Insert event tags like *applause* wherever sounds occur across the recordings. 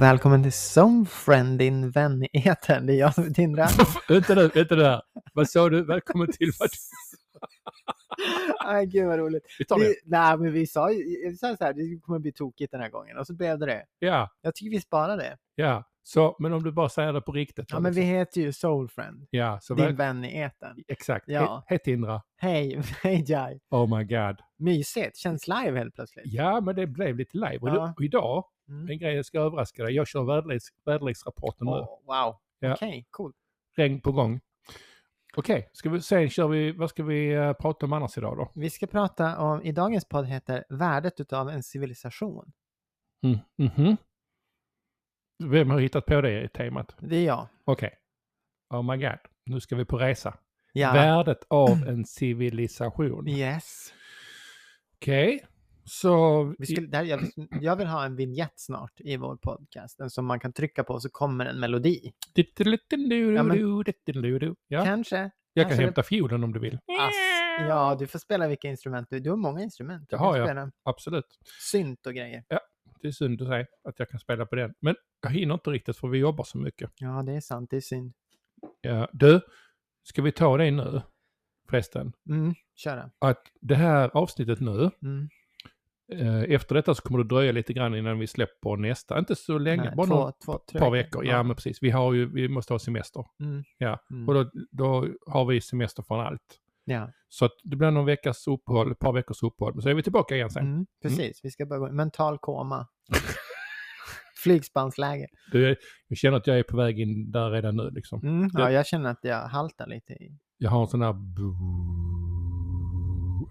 välkommen till Zonefriend, din vän i etern. Det är jag som är Tindra. *laughs* Vänta nu, vänta nu. Vad sa du? Välkommen till vad? *laughs* Aj, gud vad roligt. Vi tar. Vi, nej, men vi sa ju vi sa så här, det kommer bli tokigt den här gången och så blev det det. Ja, Jag tycker vi sparar det. ja. Så, men om du bara säger det på riktigt. Ja, men vi liksom. heter ju Soulfriend, Ja, så din vän i etern. exakt. Ja. He- Hej Tindra. Hej, *laughs* hej Jai. Oh my god. Mysigt, känns live helt plötsligt. Ja, men det blev lite live. Ja. och idag, Mm. en grej jag ska överraska dig. Jag kör väderleks, väderleksrapporten nu. Åh, wow, Ja. okej, cool. Regn på gång. Okej, ska vi sen kör vi, vad ska vi eh, prata om annars idag då? Vi ska prata om, i dagens podd heter Värdet utav en civilisation. Mm. mhm. Vem har hittat på det i temat? Det är jag. Okej. Oh my god, nu ska vi på resa. Ja. Värdet av *clears throat* en civilisation. Yes. Okej, så... Vi skulle, där, jag, jag vill ha en vignett snart i vår podcast, en som man kan trycka på så kommer en melodi. Ja, men- Ja, Kanske. jag kan kanske hämta fiolen om du vill. Ass, ja, du får spela vilka instrument du Du har många instrument. Du Det har jag. Spela Absolut. synt och grejer. Det är synd att säga att jag kan spela på den. Men jag hinner inte riktigt för vi jobbar så mycket. Ja, det är sant. Det är synd. Ja, du, ska vi ta det nu? Förresten. Mm, köra. Att det här avsnittet nu, Mm. eh, efter detta så kommer det dröja lite grann innan vi släpper nästa. Inte så länge, Nej, bara två, två, tre par veckor. Ja, men precis. Vi, har ju, vi måste ha semester. Mm. Ja, Mm. Och då, då har vi semester från allt. Ja. Så att det blir någon veckas uppehåll, ett par veckors uppehåll. Men så är vi tillbaka igen sen. Mm, precis. Vi ska börja gå mental koma. *laughs* Flygspansläge. Du, jag känner att jag är på väg in där redan nu liksom. Mm. Ja, jag känner att jag haltar lite i. Jag har en sån här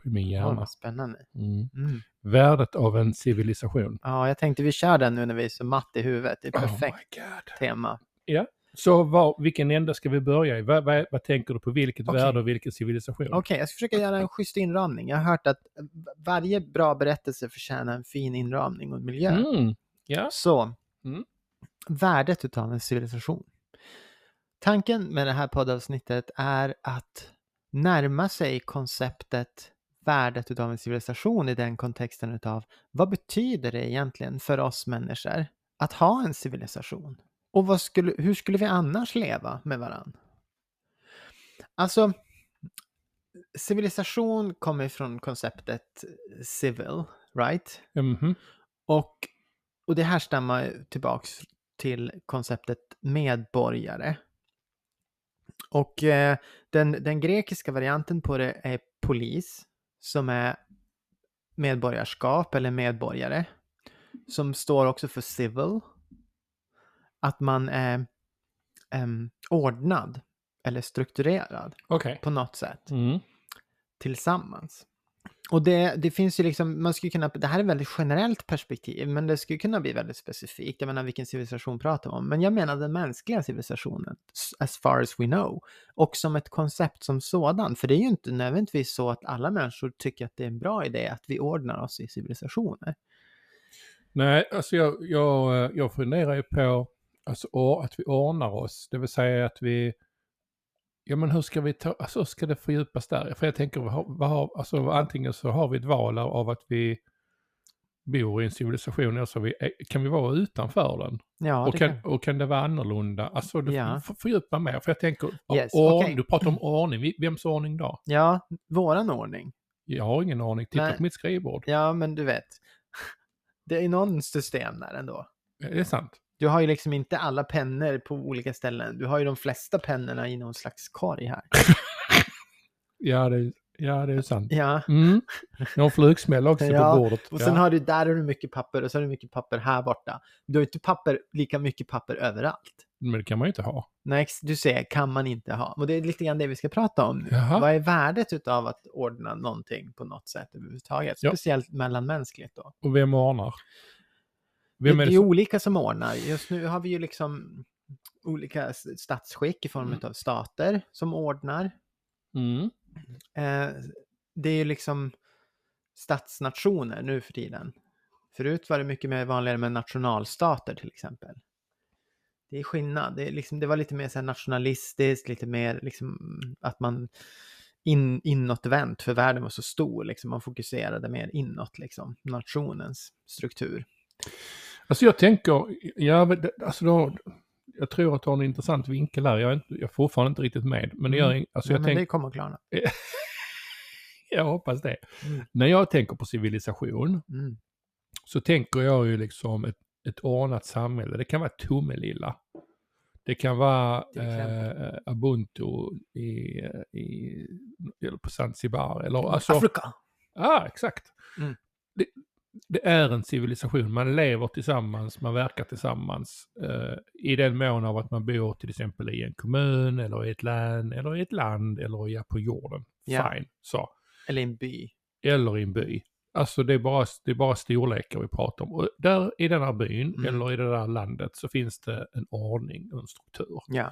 i min Ja, hjärna. vad spännande. Mm. Mm. Värdet av en civilisation. Ja, jag tänkte vi kör den nu när vi är så matt i huvudet. Det är perfekt Oh my God. Så var, vilken ände ska vi börja i? Vad, vad, vad tänker du på? Vilket Okej. värde och vilken civilisation? Okej, jag ska försöka göra en schysst inramning. Jag har hört att varje bra berättelse förtjänar en fin inramning och miljö. Mm. Ja. Så, Mm. värdet utav en civilisation. Tanken med det här poddavsnittet är att närma sig konceptet värdet utav en civilisation i den kontexten utav vad betyder det egentligen för oss människor att ha en civilisation? Och vad skulle, hur skulle vi annars leva med varann? Alltså, civilisation kommer från konceptet civil, right? Mhm. Och, och det här stämmer tillbaks till konceptet medborgare. Och eh, den, den grekiska varianten på det är polis, som är medborgarskap eller medborgare, som står också för civil. Att man är em, ordnad eller strukturerad Okej. på något sätt Mm. tillsammans. Och det, det finns ju liksom, man skulle kunna, det här är ett väldigt generellt perspektiv, men det skulle kunna bli väldigt specifikt. Jag menar vilken civilisation pratar vi om? Men jag menar den mänskliga civilisationen, as far as we know. Och som ett koncept som sådan, för det är ju inte nödvändigtvis så att alla människor tycker att det är en bra idé att vi ordnar oss i civilisationer. Nej, alltså jag, jag, eh, jag funderar ju på alltså, att vi ordnar oss. Det vill säga att vi... Ja men hur ska vi ta... Alltså ska det fördjupas där? För jag tänker, vad har, alltså, antingen så har vi ett val av- att vi bor i en civilisation eller så vi, eh, kan vi vara utanför den? Ja, och, kan, kan, och kan det vara annorlunda? Alltså du Ja. får fördjupa mer. För jag tänker, Yes, ordning, okej. du pratar om ordning. Vems ordning då? ja våran ordning. Jag har ingen ordning. Titta Nej. på mitt skrivbord. Ja, men du vet. *laughs* Det är någon system där ändå. Det är sant. Du har ju liksom inte alla pennor på olika ställen. Du har ju de flesta pennorna i någon slags korg här. *laughs* Ja, det, ja, det är sant. Ja, Mm. En flugsmäll också *laughs* Ja, på bordet. och sen ja. har du där har du mycket papper och så har du mycket papper här borta. Du har inte papper, lika mycket papper överallt. Men det kan man ju inte ha. Nej, du ser, kan man inte ha. Och det är lite grann det vi ska prata om nu. Jaha. Vad är värdet utav att ordna någonting på något sätt överhuvudtaget? Ja. Speciellt mellanmänskligt då. Och vem ordnar? Det, Vem det är är det som... olika som ordnar. Just nu har vi ju liksom olika statsskick i form Mm. av stater som ordnar. Mm. Eh, det är ju liksom statsnationer nu för tiden. Förut var det mycket mer vanligare med nationalstater till exempel. Det är skillnad. Det, är liksom, det var lite mer så nationalistiskt, lite mer liksom att man in, inåtvänt för världen var så stor. Liksom. Man fokuserade mer inåt, liksom, nationens struktur. Alltså jag tänker, ja, men alltså då, jag tror att du har en intressant vinkel här. Jag är, inte, jag är fortfarande inte riktigt med. Men det gör Mm. alltså Nej, jag, men tänk, det kommer klarna. *laughs* jag hoppas det. Mm. När jag tänker på civilisation Mm. så tänker jag ju liksom ett, ett ordnat samhälle. Det kan vara Tomelilla. Det kan vara eh, Ubuntu i, i, eller på Zanzibar. Eller, alltså, Afrika! Ja, exakt. Mm. Det, det är en civilisation. Man lever tillsammans, man verkar tillsammans. eh, I den mån av att man bor till exempel i en kommun eller i ett län eller i ett land eller ja, på jorden. Ja. Fine. Så. Eller en by. Eller i en by. Alltså det är bara, det är bara storlekar vi pratar om. Och där i den här byn Mm. eller i det där landet så finns det en ordning och en struktur. Ja.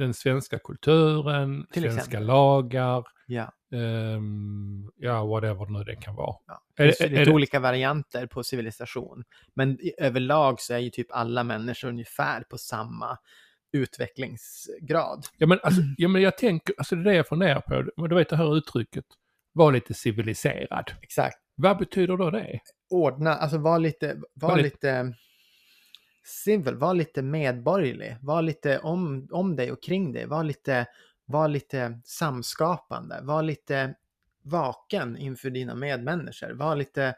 Den svenska kulturen, Till svenska exempel. lagar, ja. ehm, ja whatever nu det kan vara. ja. Är Det det- finns är lite olika varianter på civilisation. Men i, överlag så är ju typ alla människor ungefär på samma utvecklingsgrad. Ja men, alltså, ja, men jag tänker, alltså det är det jag funderar på. Men du vet det här uttrycket, var lite civiliserad. Exakt. Vad betyder då det? Ordna, alltså var lite, var Var lite- lite civil, var lite medborgerlig, var lite om, om dig och kring dig, var lite, var lite samskapande, var lite vaken inför dina medmänniskor, var lite,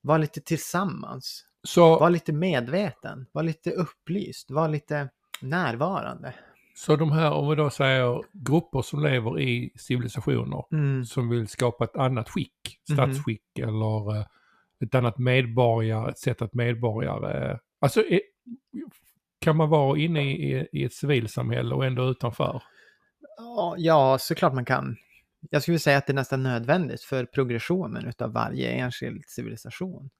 var lite tillsammans, Så, var lite medveten, var lite upplyst, var lite närvarande. så de här, om vi då säger grupper som lever i civilisationer Mm. som vill skapa ett annat skick, Mhm. statsskick eller eh, ett annat medborgare, ett sätt att medborgare... Alltså är, kan man vara inne i, i ett civilsamhälle och ändå utanför? Ja, såklart man kan. Jag skulle säga att det är nästan nödvändigt för progressionen utav varje enskild civilisation.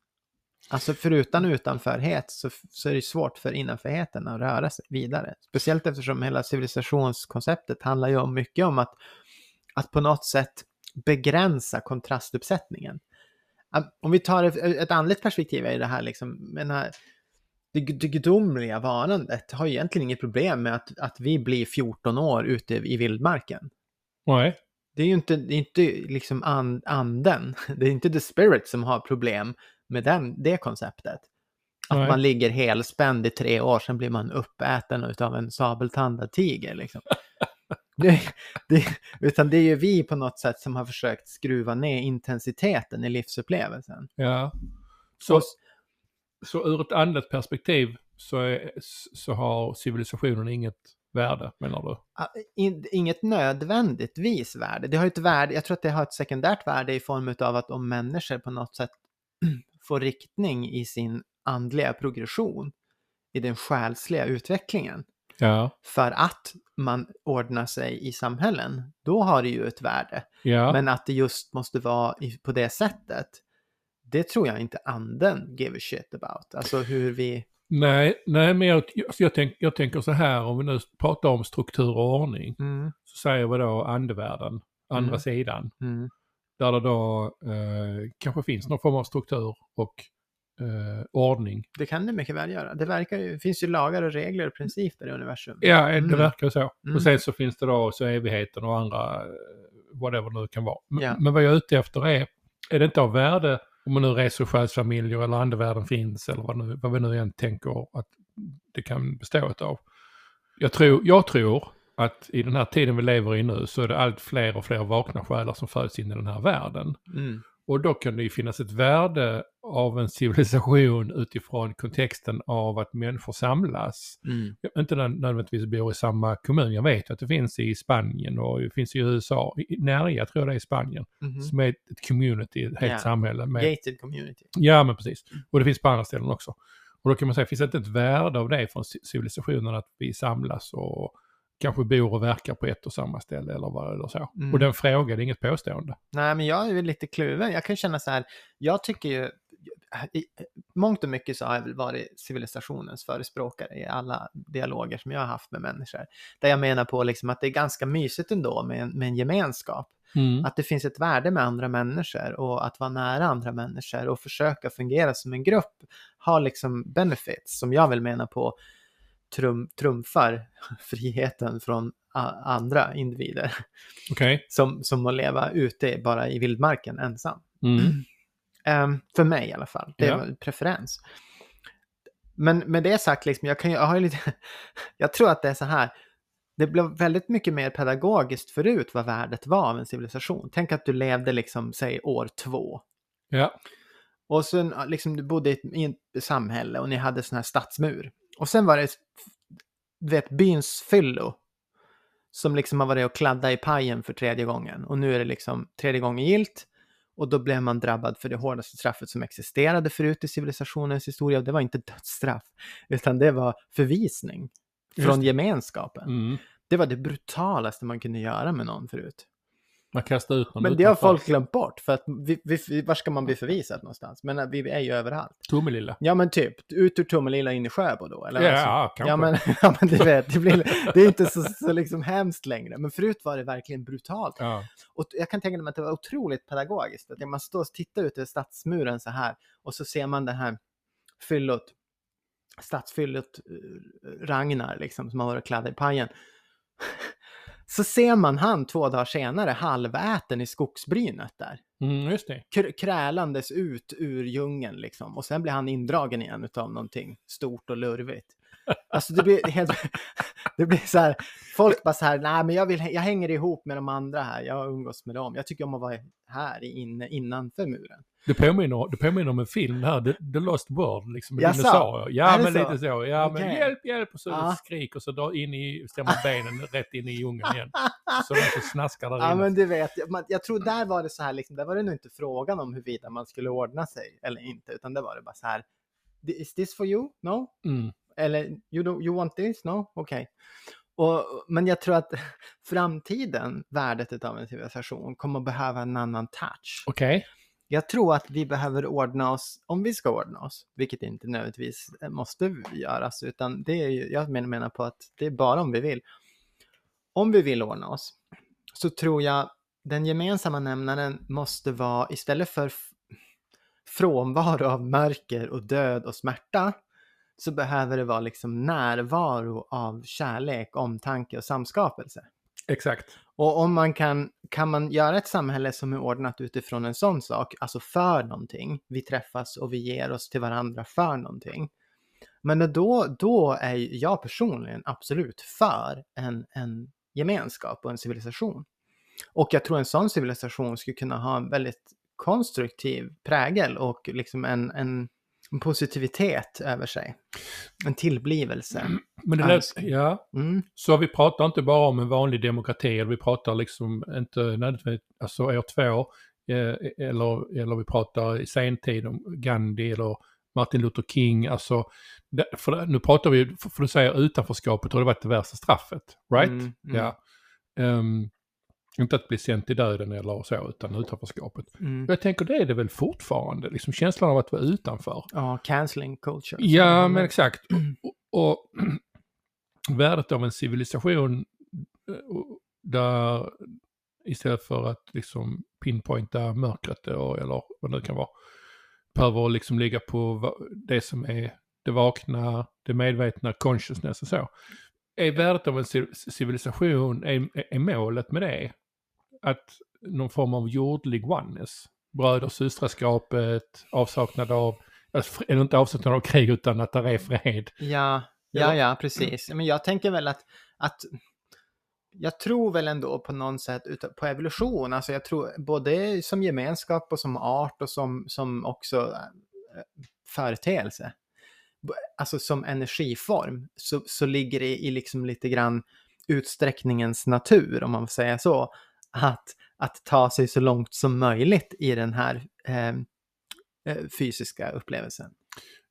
Alltså förutan utanförhet så, så är det svårt för innanförheten att röra sig vidare. Speciellt eftersom hela civilisationskonceptet handlar ju om mycket om att, att på något sätt begränsa kontrastuppsättningen. Om vi tar ett, ett andligt perspektiv i det här, liksom, menar, det, det gudomliga varandet har egentligen inget problem med att, att vi blir 14 år ute i vildmarken. Nej. Det är ju inte, det är inte liksom and, anden, *laughs* det är inte the spirit som har problem med den, det konceptet. Att Nej. man ligger helspänd i tre år, sen blir man uppäten av en sabeltandad tiger. Liksom. *laughs* det, det, utan det är ju vi på något sätt som har försökt skruva ner intensiteten i livsupplevelsen. Ja. Så, Och- så ur ett andligt perspektiv så, är, så har civilisationen inget värde, menar du? Ah, in- Inget nödvändigtvis värde. Det har ett värde, jag tror att det har ett sekundärt värde i form av att om människor på något sätt *clears throat* får riktning i sin andliga progression, i den själsliga utvecklingen, Ja. för att man ordnar sig i samhällen, då har det ju ett värde. Ja. Men att det just måste vara på det sättet, det tror jag inte anden give a shit about. Alltså hur vi... Nej, nej, men jag, alltså jag, tänk, jag tänker så här, om vi nu pratar om struktur och ordning, Mm, så säger vi då andevärlden, andra Mm. sidan, mm, där det då eh, kanske finns någon form av struktur och eh, ordning. det kan det mycket väl göra. Det verkar ju, finns ju lagar och regler och principer i universum. Ja, det Mm. verkar så. Mm. Och sen så finns det då så evigheten och andra, eh, whatever det nu kan vara. Men, Ja. men vad jag är ute efter är, är det inte av värde om man nu reser själsfamiljer eller andevärlden finns eller vad, nu, vad vi nu än tänker att det kan bestå av. Jag tror, jag tror att i den här tiden vi lever i nu så är det allt fler och fler vakna själar som föds in i den här världen. Mm. Och då kan det ju finnas ett värde av en civilisation utifrån kontexten av att människor samlas. Mm. Inte nö- nödvändigtvis bor i samma kommun. Jag vet att det finns i Spanien och det finns i USA. I Närja tror jag det är i Spanien. Mhm. Som är ett community, ett helt Ja. samhälle. Med, Gated community. Ja, men precis. Och det finns på andra ställen också. Och då kan man säga, finns det inte ett värde av det från ci- civilisationen att vi samlas och kanske bor och verkar på ett och samma ställe eller vad eller så. Mm. Och den frågan är inget påstående. Nej, men jag är lite kluven. Jag kan känna så här, jag tycker ju, i mångt och mycket så har jag väl varit civilisationens förespråkare i alla dialoger som jag har haft med människor. Där jag menar på liksom att det är ganska mysigt ändå med en, med en gemenskap. Mm. Att det finns ett värde med andra människor och att vara nära andra människor och försöka fungera som en grupp har liksom benefits som jag vill mena på trum, trumfar *laughs* friheten från andra individer *laughs* Okej. som, som att leva ute bara i vildmarken ensam. Mm. *clears throat* Ehm, för mig i alla fall. Det Ja. var en preferens. Men med det sagt, liksom, jag, kan, ju- jag, har lite, *laughs* jag tror att det är så här. Det blev väldigt mycket mer pedagogiskt förut vad värdet var av en civilisation. Tänk att du levde liksom, säg år två. Ja, Och sen liksom, du bodde i ett, i ett samhälle och ni hade sån här stadsmur. Och sen var det, du vet, byns fyllo. Som liksom har varit och kladdat i pajen för tredje gången. Och nu är det liksom tredje gången gilt. Och då blev man drabbad för det hårdaste straffet som existerade förut i civilisationens historia. Och det var inte dödsstraff, utan det var förvisning från gemenskapen. mm. Det var det brutalaste man kunde göra med någon förut. Man kastar ut någon Men det har folk glömt bort, för att vi, vi, var ska man bli förvisad någonstans? Men äh, vi är ju överallt. Tomelilla. Ja men typ, ut ur Tomelilla in i Sjöbo då? Eller Ja, alltså, ja, kanske. ja, men, *laughs* ja men du vet, det, blir, det är inte så, så liksom hemskt längre. Men förut var det verkligen brutalt. Ja. Och jag kan tänka mig att det var otroligt pedagogiskt. Att man står och tittar ut över stadsmuren så här och så ser man det här fyllot, stadsfyllot eh, Ragnar liksom som har varit klädd i pajen. Så ser man han två dagar senare halväten i skogsbrynet där. Mm, just det. Kr- krälandes ut ur djungeln liksom. Och sen blir han indragen igen utav någonting stort och lurvigt. Alltså det blir helt... *laughs* Det blir så här, folk bara så här, nej men jag, vill, jag hänger ihop med de andra här, jag umgås med dem. Jag tycker om att vara här inne, innanför muren. Det påminner, det påminner om en film här, The, The Lost World, liksom med dinosaurier. Ja, men så? lite så. Ja, men Okej. hjälp, hjälp! Och så Ja. skrik och så drar in i, stämmer benen *laughs* rätt in i djungeln igen. Så de så snaskar där Ja inne. men du vet, jag, man, jag tror där var det så här, liksom, där var det nog inte frågan om huruvida man skulle ordna sig eller inte, utan det var det bara så här, is this for you? No? Mm. Eller you, do, you want this? No? Okej. Och, men jag tror att *laughs* framtiden, värdet av en civilisation, kommer att behöva en annan touch. Okej. Jag tror att vi behöver ordna oss, om vi ska ordna oss, vilket inte nödvändigtvis eh, måste göras, utan det är ju, jag menar, på att det är bara om vi vill. Om vi vill ordna oss, så tror jag den gemensamma nämnaren måste vara, istället för frånvaro av mörker och död och smärta, så behöver det vara liksom närvaro av kärlek, omtanke och samskapelse. Exakt. Och om man kan, kan man göra ett samhälle som är ordnat utifrån en sån sak, alltså för någonting, vi träffas och vi ger oss till varandra för någonting. Men då, då är jag personligen absolut för en, en gemenskap och en civilisation. Och jag tror en sån civilisation skulle kunna ha en väldigt konstruktiv prägel och liksom en, en, en positivitet över sig. En tillblivelse. Men det lät, ja, Mm. så vi pratar inte bara om en vanlig demokrati, eller vi pratar liksom inte nödvändigtvis, alltså år två, eh, eller, eller vi pratar i sentid om Gandhi eller Martin Luther King, alltså, för, nu pratar vi, för, för du säger utanförskapet har det varit det värsta straffet, right? Mm, mm. Ja. Ehm, inte att bli sänd till döden eller så, utan utanförskapet. Mm. Jag tänker det är det väl fortfarande, liksom känslan av att vara utanför. Ja, cancelling culture. Ja, men exakt. *clears throat* Och, och *clears throat* värdet av en civilisation eh, där istället för att liksom pinpointa mörkret eller vad det kan vara, behöver liksom ligga på det som är det vakna, det medvetna, consciousness och så. Är värdet av en civ- civilisation, är, är målet med det att någon form av jordlig oneness, bröder systraskapet, avsaknad av, alltså, eller inte avsaknad av krig utan att det är fred. Ja, Ja. ja, precis. Men jag tänker väl att, att jag tror väl ändå på något sätt på evolution. Alltså jag tror både som gemenskap och som art och som, som också äh, företeelse. Alltså som energiform så, så ligger det i liksom lite grann utsträckningens natur, om man får säga så, att, att ta sig så långt som möjligt i den här eh, eh, fysiska upplevelsen.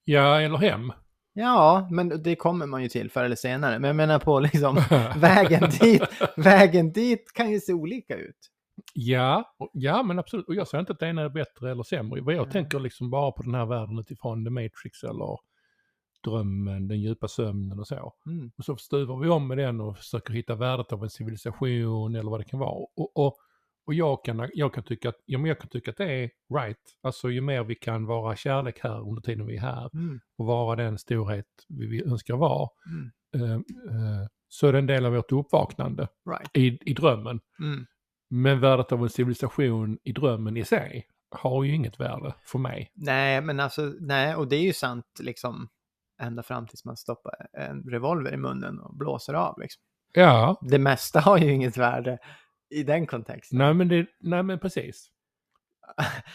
Ja, eller hem. Ja, men det kommer man ju till förr eller senare. Men jag menar på liksom *laughs* vägen dit, vägen dit kan ju se olika ut. Ja, ja men absolut. Och jag säger inte att det ena är bättre eller sämre. Vad jag Nej. tänker liksom bara på den här världen utifrån The Matrix eller drömmen, den djupa sömnen och så. Mm. Och så stuvar vi om med den och försöker hitta värdet av en civilisation eller vad det kan vara. Och, och, och jag, kan, jag, kan tycka att, ja, men jag kan tycka att det är right. Alltså ju mer vi kan vara kärlek här under tiden vi är här Mm. och vara den storhet vi vi önskar vara. Mm. eh, eh, så är det en del av vårt uppvaknande Right. i, i drömmen. Mm. Men värdet av en civilisation i drömmen i sig har ju inget värde för mig. Nej, men alltså, nej, och det är ju sant liksom. Ända fram tills man stoppar en revolver i munnen och blåser av. Liksom. Ja, Det mesta har ju inget värde i den kontexten. nej men, det, nej men precis.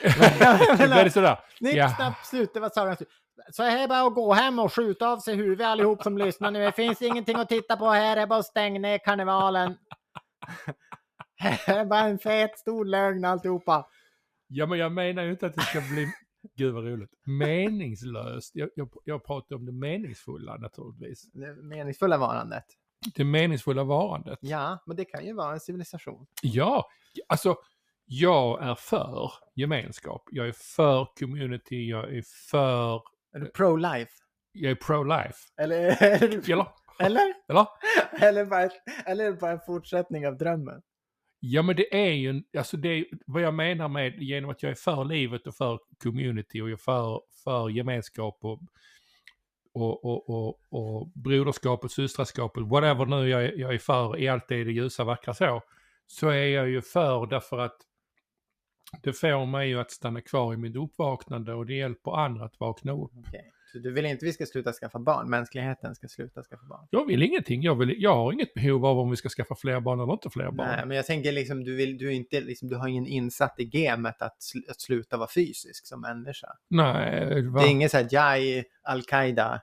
jag *laughs* Det sådär. Snipp, Ja. snapp, slut, det var sagan slut. Så här är bara att gå hem och skjuta av sig huvudet allihop som lyssnar nu. Det finns ingenting att titta på här, det är bara att stänga ner karnevalen. *laughs* Det är bara en fet stor lögn alltihopa. Ja, men jag menar ju inte att det ska bli, gud vad roligt, meningslöst. Jag, jag, jag pratar om det meningsfulla naturligtvis. Det meningsfulla varandet. Det meningsfulla varandet. Ja, men det kan ju vara en civilisation. Ja, alltså jag är för gemenskap. Jag är för community, jag är för, Är du pro-life? jag är pro-life. Eller, eller, Eller? eller? Eller? Bara, eller bara en fortsättning av drömmen? Ja men det är ju, alltså det är vad jag menar med genom att jag är för livet och för community och jag är för, för gemenskap och, och, och, och, och broderskap och systraskap och whatever nu jag, är- jag är för i allt det, det ljusa vackra så. Så är jag ju för därför att det får mig ju att stanna kvar i mitt uppvaknande och det hjälper andra att vakna upp. Okay. Du vill inte vi ska sluta skaffa barn? Mänskligheten ska sluta skaffa barn? Jag vill ingenting, jag, vill, jag har inget behov av om vi ska skaffa fler barn eller inte fler barn. Nej, men jag tänker liksom, du, vill, du, är inte, liksom, du har ingen insatt i gamet att, sl- att sluta vara fysisk som människa. Nej, va? Det är ingen så här Jai Al-Qaida.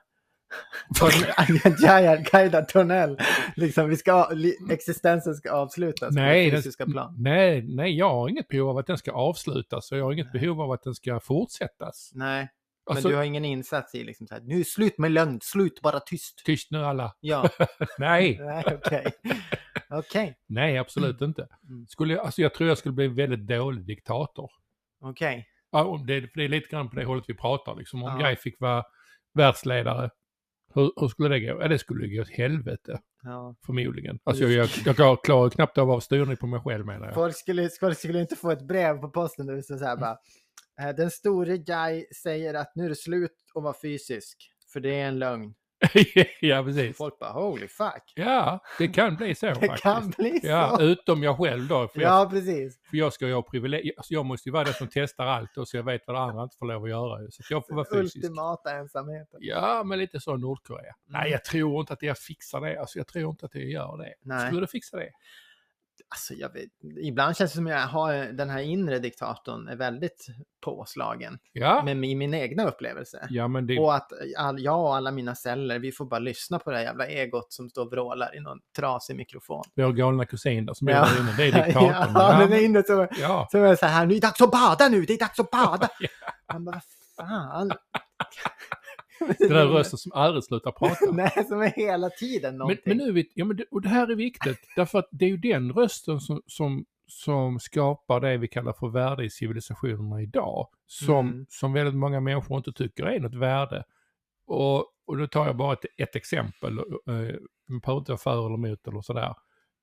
*laughs* *laughs* Jai Al-Qaida tunnel. Liksom, vi ska, existensen ska avslutas Nej, på fysiska plan. Nej, nej, jag har inget behov av att den ska avslutas och jag har inget Nej. behov av att den ska fortsättas. Nej, Alltså, men du har ingen insats i liksom så här, nu är slut med lögn, slut, bara tyst. tyst nu alla. Ja, *laughs* Nej, *laughs* nej, okej. Okej, nej, absolut inte. Mm. Skulle jag, alltså jag tror jag skulle bli en väldigt dålig diktator. okej. Ja, om det, det är lite grann på det hållet vi pratar. Liksom. Om Ja. jag fick vara världsledare, hur, hur skulle det gå? Ja, det skulle gå åt helvete, Ja. förmodligen. Alltså jag, jag, jag klarar knappt av att ha styrning på mig själv menar jag. Folk skulle, folk skulle inte få ett brev på posten där det så här bara. "Eh, Den store Jai säger att nu är det slut att vara fysisk. För det är en lögn. *laughs* ja, precis. Folk bara holy fuck. Ja, det kan bli så *laughs* Det faktiskt. kan bli så. Ja, utom jag själv då. För jag Ja, precis. För jag ska ju ha privilegier, alltså jag måste ju vara den som testar allt och så jag vet vad det andra inte får lov att göra. Så att jag får vara fysisk. Ultimata ensamheten. Ja, men lite så Nordkorea. Nej, jag tror inte att jag fixar det. Alltså jag tror inte att jag gör det. Nej. Skulle du fixa det? Alltså, jag vet, ibland känns det som jag har den här inre diktatorn är väldigt påslagen. Ja, Med i min egna upplevelse. ja men det... Och att all, jag och alla mina celler, vi får bara lyssna på det här jävla egot som står och vrålar i någon trasig mikrofon. Vår galna kusin där som Ja. är där inne, det är diktatorn. *laughs* ja, den är inne så, ja. så är så här, nu är det dags att bada nu, det är dags att bada. *laughs* Ja. Man bara, fan. *laughs* Det där *laughs* rösten som aldrig slutar prata. Nej, som är hela tiden Men, någonting. men nu vet, ja, men det, och det här är viktigt, därför att det är ju den rösten som, som, som skapar det vi kallar för värde i civilisationerna idag. Som, Mm. som väldigt många människor inte tycker är något värde. Och, och då tar jag bara ett, ett exempel, eh, man behöver inte vara för eller emot eller sådär.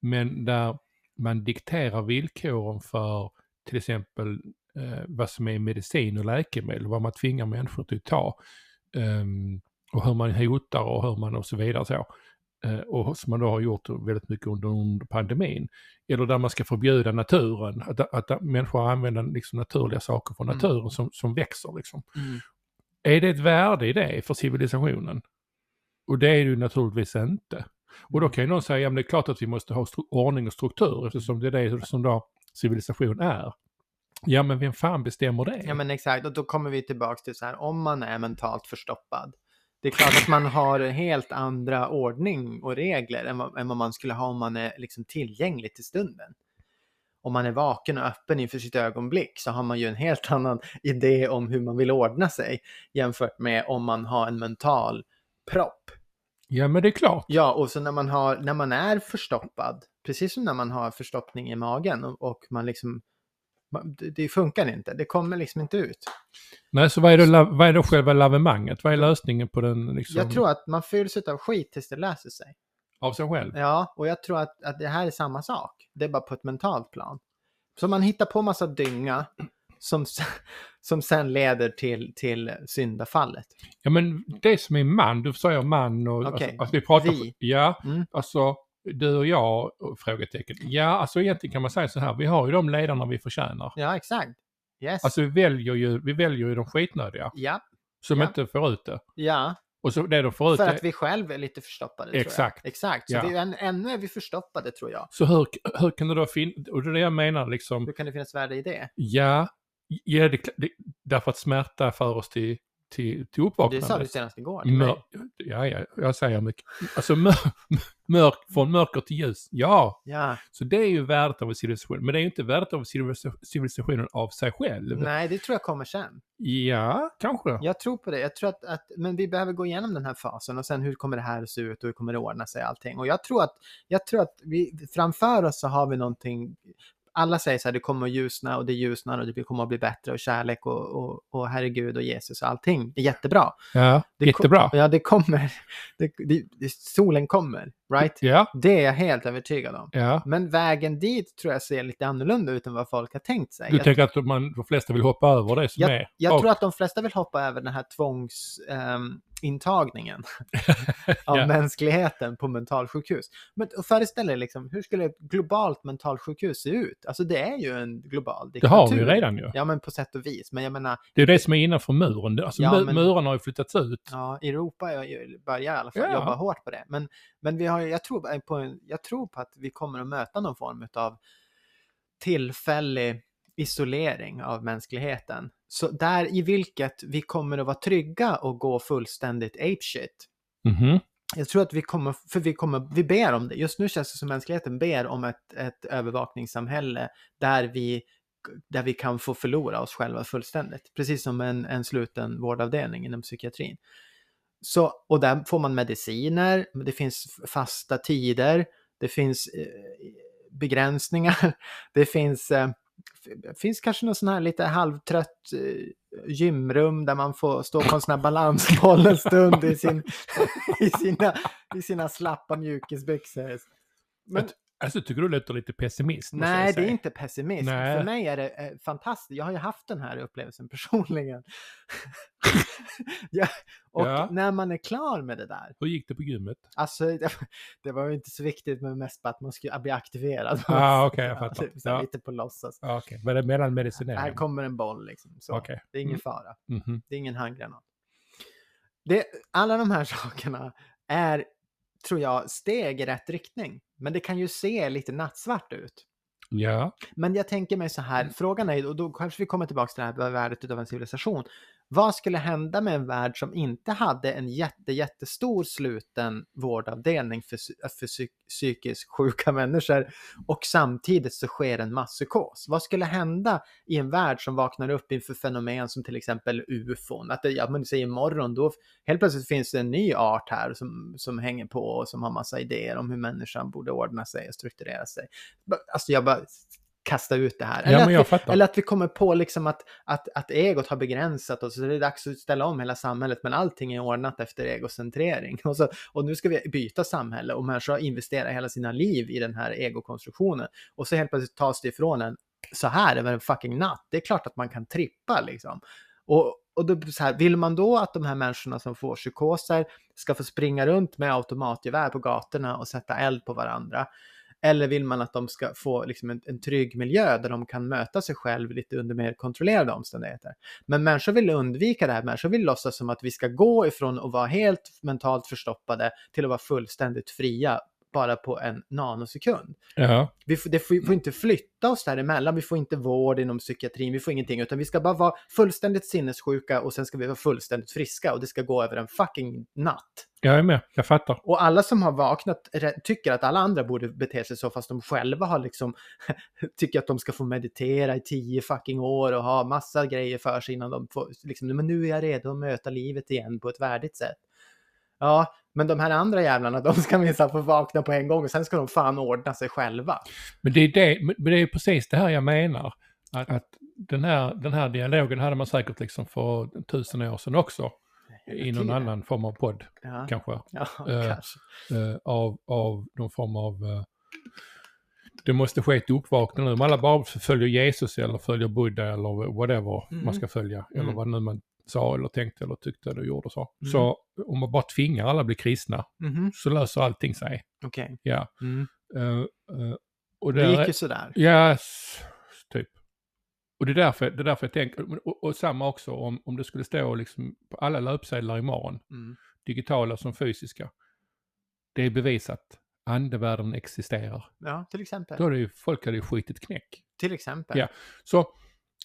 Men där man dikterar villkoren för till exempel eh, vad som är medicin och läkemedel, vad man tvingar människor till att ta. Ehm, och hur man hotar och hur man och så vidare så. Eh, och som man då har gjort väldigt mycket under, under pandemin. Eller där man ska förbjuda naturen, att, att människor använder liksom naturliga saker från Mm. naturen som, som växer. Liksom. Mm. Är det ett värde i det för civilisationen? Och det är det ju naturligtvis inte. Och då kan ju någon säga, ja men det är klart att vi måste ha ordning och struktur eftersom det är det som då civilisation är. Ja men vem fan bestämmer det? Ja men exakt, och då kommer vi tillbaks till så här, om man är mentalt förstoppad. Det är klart att man har en helt andra ordning och regler än vad, än vad man skulle ha om man är liksom tillgänglig till stunden. Om man är vaken och öppen inför sitt ögonblick så har man ju en helt annan idé om hur man vill ordna sig jämfört med om man har en mental propp. Ja men det är klart. Ja, och så när man, har, när man är förstoppad, precis som när man har förstoppning i magen och, och man liksom, det, funkar inte, det kommer liksom inte ut. Nej så vad är, det, la- vad är då själva lavemanget? Vad är lösningen på den liksom, Jag tror att man fylls av skit tills det löser sig. av sig själv? Ja, och jag tror att, att det här är samma sak. Det är bara på ett mentalt plan. Så man hittar på massa dynga som, *laughs* som sen leder till, till syndafallet. Ja men det som är man, du säger man och Okej, alltså, att vi pratar... vi. Ja, Mm. alltså du och jag, frågetecken. Ja, alltså egentligen kan man säga så här, vi har ju de ledarna vi förtjänar. Ja, exakt. Yes. Alltså vi väljer ju, vi väljer ju de skitnödiga ja, som Ja. inte får ut det. ja. Och så det de får ut För att vi själva är lite förstoppade. Tror Exakt. jag. Exakt. Så Ja. vi, än, ännu är vi förstoppade tror jag. Så hur, hur kan det då finnas, och det är det jag menar liksom, Hur kan det finnas värde i det? ja, ja det, det, därför att smärta för oss till, till, till Det uppvaknande. sa du senast igår. Mör, ja, ja, jag säger mycket. Alltså mör, mörk, från mörker till ljus, ja. Ja, Så det är ju värdet av en civilisation. Men det är ju inte värdet av civilisa- civilisationen av sig själv. nej det tror jag kommer sen. Ja, kanske. Jag tror på det. Jag tror att, att, men vi behöver gå igenom den här fasen och sen hur kommer det här att se ut och hur kommer det ordna sig allting. Och jag tror att, jag tror att vi, framför oss så har vi någonting, alla säger så här, det kommer att ljusna och det ljusnar och det kommer att bli bättre och kärlek och, och, och herregud och Jesus och allting är jättebra. Ja, Det jättebra. Ja, det kommer, *laughs* det, det, det, solen kommer, right? Ja, Det är jag helt övertygad om. ja. Men vägen dit tror jag ser lite annorlunda ut än vad folk har tänkt sig. Du jag tänker att man, de flesta vill hoppa över det som är? jag Och- tror att de flesta vill hoppa över den här tvångsintagningen *laughs* av Ja. mänskligheten på mentalsjukhus. Men föreställ dig liksom, hur skulle ett globalt mentalsjukhus se ut? Alltså det är ju en global Det diktatur. har vi ju redan ju. Ja, men på sätt och vis. Men jag menar, Det är det som är innanför muren. Det- Alltså Ja, men- murarna har ju flyttats ut. ja, Europa börjar i alla fall Ja. jobba hårt på det. Men, men vi har, jag, tror på en, jag tror på att vi kommer att möta någon form av tillfällig isolering av mänskligheten. Så där i vilket vi kommer att vara trygga och gå fullständigt apeshit. Mhm. Jag tror att vi kommer, för vi kommer, vi ber om det. Just nu känns det som mänskligheten ber om ett, ett övervakningssamhälle där vi, där vi kan få förlora oss själva fullständigt. Precis som en, en sluten vårdavdelning inom psykiatrin. Så, och där får man mediciner, det finns fasta tider, det finns eh, begränsningar, *laughs* det finns, eh, finns kanske någon sån här lite halvtrött eh, gymrum där man får stå på en sån här balansboll en stund i, sin, *laughs* i, sina, i sina slappa mjukisbyxor. Men, Alltså tycker du låter lite pessimist? nej, det är inte pessimism. Nej. För mig är det eh, fantastiskt. Jag har ju haft den här upplevelsen *laughs* personligen. ja, och Ja. när man är klar med det där, Hur gick det på gymmet? Alltså, det, var ju inte så viktigt, men mest bara att man skulle bli aktiverad. Ah, okej, jag *laughs* fattar. Så här Ja. Lite på låtsas. Ah, Okej, var det mellan Här medicinering? kommer en boll liksom. Så. Okej. Det är ingen Mm. fara. Mhm. Det är ingen handgranat. Det, alla de här *laughs* sakerna är, tror jag, steg i rätt riktning. Men det kan ju se lite nattsvart ut. Ja. Men jag tänker mig så här, Mm. frågan är, och då kanske vi kommer tillbaka till det här värdet av en civilisation. Vad skulle hända med en värld som inte hade en jätte, jättestor sluten vårdavdelning för, eh, för psykiskt sjuka människor och samtidigt så sker en masspsykos? Vad skulle hända i en värld som vaknar upp inför fenomen som till exempel ufon? Att det, ja, men säger imorgon, då helt plötsligt finns det en ny art här som, som hänger på och som har massa idéer om hur människan borde ordna sig och strukturera sig. Alltså jag bara kastar ut det här. Ja, att vi, eller att vi kommer på liksom att, att, att egot har begränsat oss, så det är dags att ställa om hela samhället, men allting är ordnat efter egocentrering. *laughs* Och, så, och nu ska vi byta samhälle och människor investerar hela sina liv i den här egokonstruktionen. Och så helt plötsligt tas det ifrån en, så här över en fucking natt. Det är klart att man kan trippa liksom. Och, och då, så här, vill man då att de här människorna som får psykoser ska få springa runt med automatgevär på gatorna och sätta eld på varandra? Eller vill man att de ska få liksom en, en trygg miljö där de kan möta sig själv lite under mer kontrollerade omständigheter? Men människor vill undvika det här. Människor vill låtsas som att vi ska gå ifrån att vara helt mentalt förstoppade till att vara fullständigt fria bara på en nanosekund. Ja. Vi får, det får, får inte flytta oss däremellan, vi får inte vård inom psykiatrin, vi får ingenting, utan vi ska bara vara fullständigt sinnessjuka och sen ska vi vara fullständigt friska och det ska gå över en fucking natt. Jag är med, jag fattar. Och alla som har vaknat tycker att alla andra borde bete sig så, fast de själva har liksom *laughs* tycker att de ska få meditera i tio fucking år och ha massa grejer för sig innan de får, liksom, men nu är jag redo att möta livet igen på ett värdigt sätt. Ja, men de här andra jävlarna, de ska minsann få vakna på en gång och sen ska de fan ordna sig själva. Men det är, det, men det är precis det här jag menar. Att, att den, här, den här dialogen hade man säkert liksom för tusen år sedan också. I någon annan form av podd Ja, kanske. ja Eh, kanske. eh, av, av någon form av... eh, det måste ske ett uppvaknande. Om alla bara följer Jesus eller följer Buddha eller whatever Mm. man ska följa. Eller Mm. vad nu man sa eller tänkte eller tyckte eller gjorde så. Mm. Så om man bara tvingar alla att bli kristna Mhm, så löser allting sig. Okej. Ja. Mm. Eh, eh, och Det där gick är- ju sådär. Ja, s- typ. Och det är därför, det är därför jag tänker, och, och samma också om, om det skulle stå liksom på alla löpsedlar imorgon. Mm. digitala som fysiska. Det är bevisat. Andevärlden existerar. Ja, till exempel. Då är det ju, folk hade ju skitit knäck. Till exempel. Ja. Så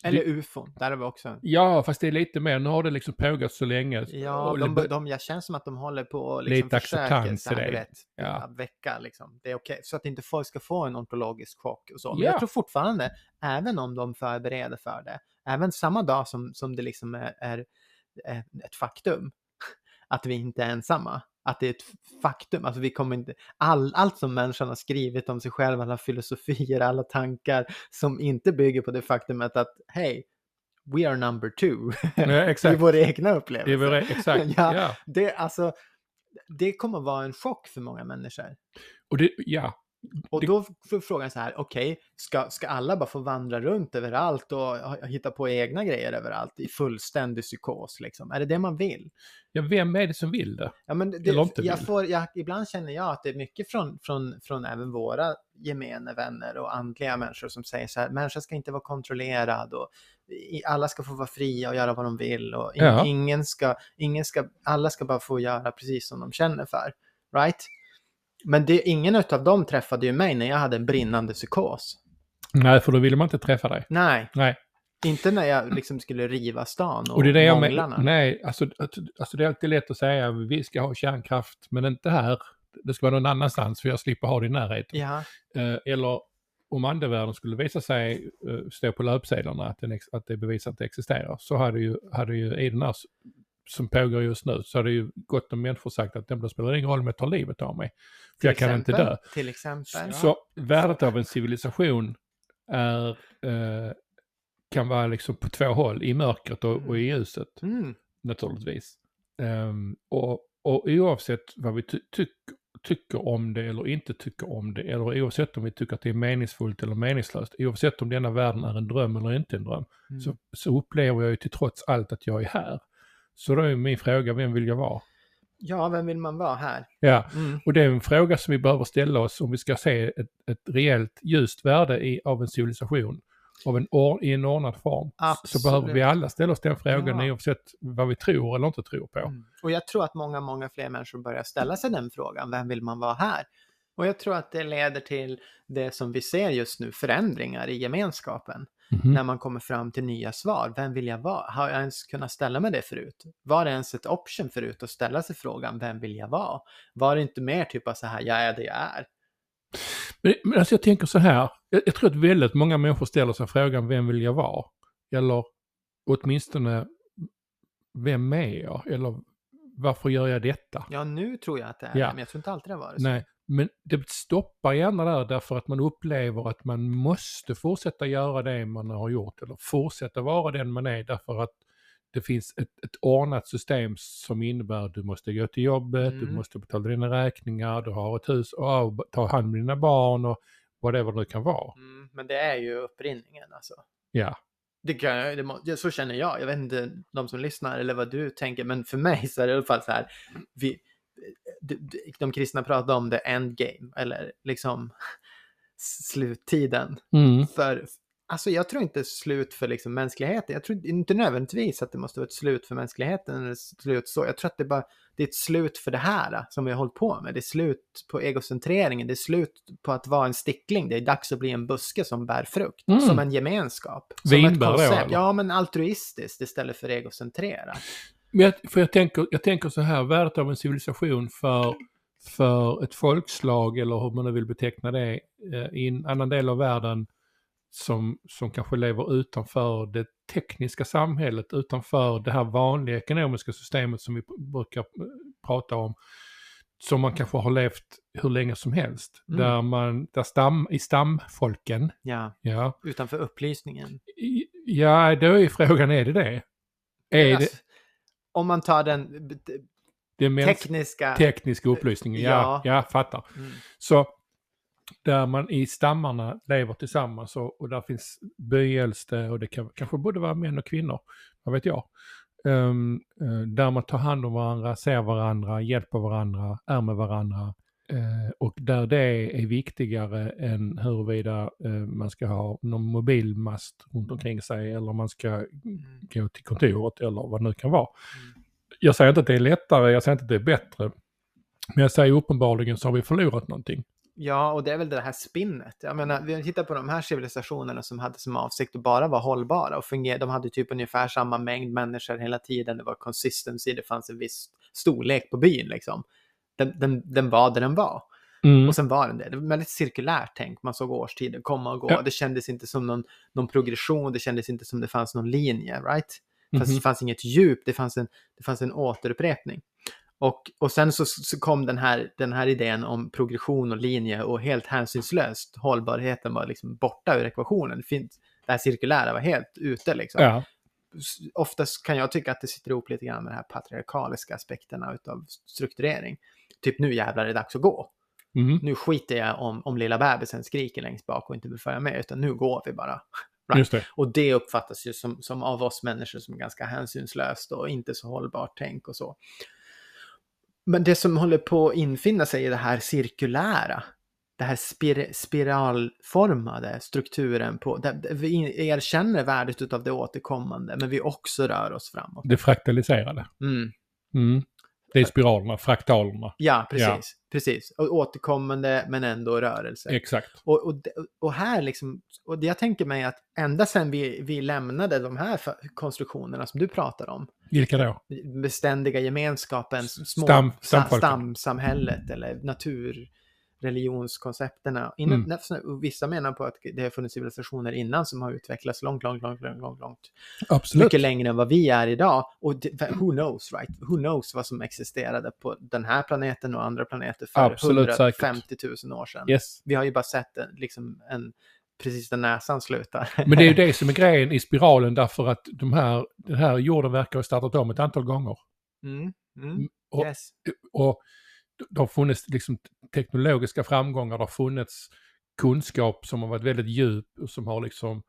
Eller det- ufon, där har vi också. ja, fast det är lite mer, nu har det liksom pågått så länge. Ja, de, de, jag känns som att de håller på och liksom Lite acceptans i det. Ja. väcka liksom. Det är okej, så att inte folk ska få en ontologisk chock och så. Men Ja. jag tror fortfarande, även om de förbereder för det, även samma dag som, som det liksom är, är ett faktum, *laughs* att vi inte är ensamma, att det är ett faktum, alltså vi kommer inte, all, allt som människan har skrivit om sig själv, alla filosofier, alla tankar som inte bygger på det faktumet att hej, we are number two Ja, *laughs* i våra egna Det är upplevelser. väl, exakt. *laughs* Ja. ja. Det, alltså, det kommer vara en chock för många människor. Och det, ja, Och då får frågan så här, okej, ska, ska alla bara få vandra runt överallt och hitta på egna grejer överallt i fullständig psykos liksom? Är det det man vill? ja, vem är det som vill det? Ja, men det, Eller inte jag vill. får, jag, ibland känner jag att det är mycket från, från, från även våra gemene vänner och andliga människor som säger så här, människan ska inte vara kontrollerad och alla ska få vara fria och göra vad de vill och in, Ja. ingen ska, ingen ska, alla ska bara få göra precis som de känner för. Right? Men det, ingen av dem träffade ju mig när jag hade en brinnande psykos. Nej, för då ville man inte träffa dig. Nej, Nej, inte när jag liksom skulle riva stan och, och det är det jag menar. Nej, alltså, att- alltså det är alltid lätt att säga vi ska ha kärnkraft, men inte här. Det ska vara någon annanstans för jag slipper ha det i närheten. Ja, Eh, eller om andevärlden skulle visa sig uh, stå på löpsedlarna att, den att det bevisat att det existerar, så hade ju, hade ju i den här som pågår just nu, så hade ju gott om människor sagt att det spelar ingen roll om jag tar livet av mig. För till jag kan inte dö. Till exempel. Så värdet av en civilisation är, eh, kan vara liksom på två håll, i mörkret och, och i ljuset Mm. naturligtvis. Ehm, och, och oavsett vad vi ty- tyck, tycker om det eller inte tycker om det, eller oavsett om vi tycker att det är meningsfullt eller meningslöst, oavsett om denna världen är en dröm eller inte en dröm, Mm. så, så upplever jag ju till trots allt att jag är här. Så då är min fråga, vem vill jag vara? Ja, vem vill man vara här? Ja, Mm. och det är en fråga som vi behöver ställa oss om vi ska se ett, ett rejält ljust värde i, av en civilisation, av en or, i en ordnad form. Så Absolut. behöver vi alla ställa oss den frågan Ja. oavsett vad vi tror eller inte tror på. Mm. Och jag tror att många, många fler människor börjar ställa sig den frågan. Vem vill man vara här? Och jag tror att det leder till det som vi ser just nu, förändringar i gemenskapen. Mhm. När man kommer fram till nya svar. Vem vill jag vara? Har jag ens kunnat ställa mig det förut? Var det ens ett option förut att ställa sig frågan, vem vill jag vara? Var det inte mer typ av så här, jag är det jag är? Men, men alltså jag tänker så här, jag, jag tror att väldigt många människor ställer sig frågan vem vill jag vara? Eller åtminstone vem är jag? Eller varför gör jag detta? Ja, nu tror jag att det är Ja. det, men jag tror inte alltid det har varit så. Nej, men det stoppar gärna där därför att man upplever att man måste fortsätta göra det man har gjort eller fortsätta vara den man är därför att det finns ett, ett ordnat system som innebär att du måste gå till jobbet, du Mm. måste betala dina räkningar, du har ett hus och ta hand om dina barn och whatever det kan vara. Mm, men det är ju upprinningen alltså. Ja, Det kan, det må, så känner jag. Jag vet inte de som lyssnar eller vad du tänker, men för mig så är det i alla fall så här. Vi, de, kristna pratar om the endgame, eller liksom *laughs* sluttiden. mm. För, alltså jag tror inte slut för liksom mänskligheten. Jag tror inte nödvändigtvis att det måste vara ett slut för mänskligheten. Eller ett slut så. Jag tror att det bara det är ett slut för det här eh, som vi har hållit på med. Det är slut på egocentreringen. Det är slut på att vara en stickling. Det är dags att bli en buske som bär frukt. Mm. Som en gemenskap. Som Vinbär ett då, koncept. Ja, men altruistiskt istället för egocentrerat. Men jag, för jag tänker, jag tänker så här, värdet av en civilisation för, för ett folkslag eller hur man nu vill beteckna det eh, i en annan del av världen som, som kanske lever utanför det tekniska samhället, utanför det här vanliga ekonomiska systemet som vi brukar eh, prata om, som man kanske har levt hur länge som helst. Mm. Där man, där stam, i stamfolken, Ja, ja, utanför upplysningen. Ja då är frågan, är det det? Är Alltså, det, Om man tar den mäns- tekniska... tekniska upplysningen, ja, Ja. ja, fattar. Mm. Så där man i stammarna lever tillsammans och, och där finns byäldste och det kan kanske både vara män och kvinnor, vad vet jag. Eh, där man tar hand om varandra, ser varandra, hjälper varandra, är med varandra. Eh, och där det är viktigare än huruvida eh, man ska ha någon mobilmast runt omkring sig eller man ska Mm. gå till kontoret eller vad det nu kan vara. Mm. jag säger inte att det är lättare, jag säger inte att det är bättre. Men jag säger uppenbarligen så har vi förlorat någonting. Ja, och det är väl det här spinnet. Jag menar, vi tittar på de här civilisationerna som hade som avsikt att bara vara hållbara och fungera. De hade typ ungefär samma mängd människor hela tiden. Det var consistency, det fanns en viss storlek på byn liksom. Den, den, den var där den var. Mm. Och sen var den det. Det var väldigt cirkulärt tänk. Man såg årstiden komma och gå. Ja. Det kändes inte som någon, någon progression. Det kändes inte som det fanns någon linje, right? Fast Mhm. det fanns inget djup. Det fanns en, det fanns en återupprepning. Och, och sen så, så kom den här, den här idén om progression och linje och helt hänsynslöst. Hållbarheten var liksom borta ur ekvationen. Det, finns, det här cirkulära var helt ute liksom Ja, oftast kan jag tycka att det sitter ihop lite grann med de här patriarkaliska aspekterna utav strukturering. Typ nu jävlar är det dags att gå. mm. Nu skiter jag om, om lilla bebisen skriker längst bak och inte vill följa med, utan nu går vi bara. *laughs* Right. det. Och det uppfattas ju som, som av oss människor som ganska hänsynslöst och inte så hållbart tänk och så. Men det som håller på att infinna sig är det här cirkulära. Det här spir spiralformade strukturen på, vi erkänner värdet av det återkommande, men vi också rör oss framåt. Det fraktaliserade. Mm. Mm. Det är spiralerna, fraktalerna. Ja, precis. Ja. precis. Och återkommande, men ändå rörelse. Exakt. Och, och, och här liksom, och jag tänker mig att ända sedan vi, vi lämnade de här konstruktionerna som du pratar om, Vilka då? beständiga gemenskapen, små Stam- stamsamhället eller naturreligionskoncepterna. Innan, Mm. och Vissa menar på att det har funnits civilisationer innan som har utvecklats långt, långt, långt, långt, långt, långt Absolut. mycket längre än vad vi är idag. Och det, who knows, right? Who knows vad som existerade på den här planeten och andra planeter för Absolut säkert. 150 000 år sedan. Yes. Vi har ju bara sett en, liksom en, precis där näsan slutar. Men det är ju *laughs* det som är grejen i spiralen därför att de här, den här jorden verkar ha startat om ett antal gånger. Mm, mm, Och, yes. och det har funnits liksom teknologiska framgångar, det har funnits kunskap som har varit väldigt djup och som har liksom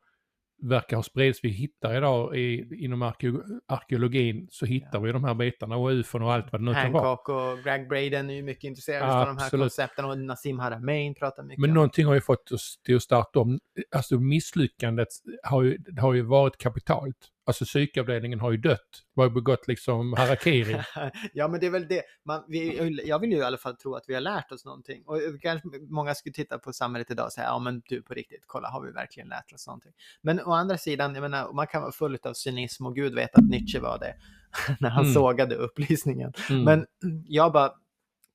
verkar ha spridits. Vi hittar idag i, inom arkeo, arkeologin så hittar vi de här bitarna och ufon och allt vad det nu kan vara. Hancock och Greg Braden är ju mycket intresserade av de här Absolut. koncepten och Nassim Haramein pratar mycket Men om någonting har ju fått oss till att starta om. Alltså misslyckandet har ju, har ju varit kapitalt. Alltså psykavdelningen har ju dött. De har ju begått liksom harakiri. *laughs* ja, men det är väl det. Man, vi, jag vill ju i alla fall tro att vi har lärt oss någonting. Och kanske många skulle titta på samhället idag och säga, ja men du på riktigt, kolla, har vi verkligen lärt oss någonting? Men å andra sidan, jag menar, man kan vara full av cynism och Gud vet att Nietzsche var det *laughs* när han Mm. sågade upplysningen. Mm. Men jag bara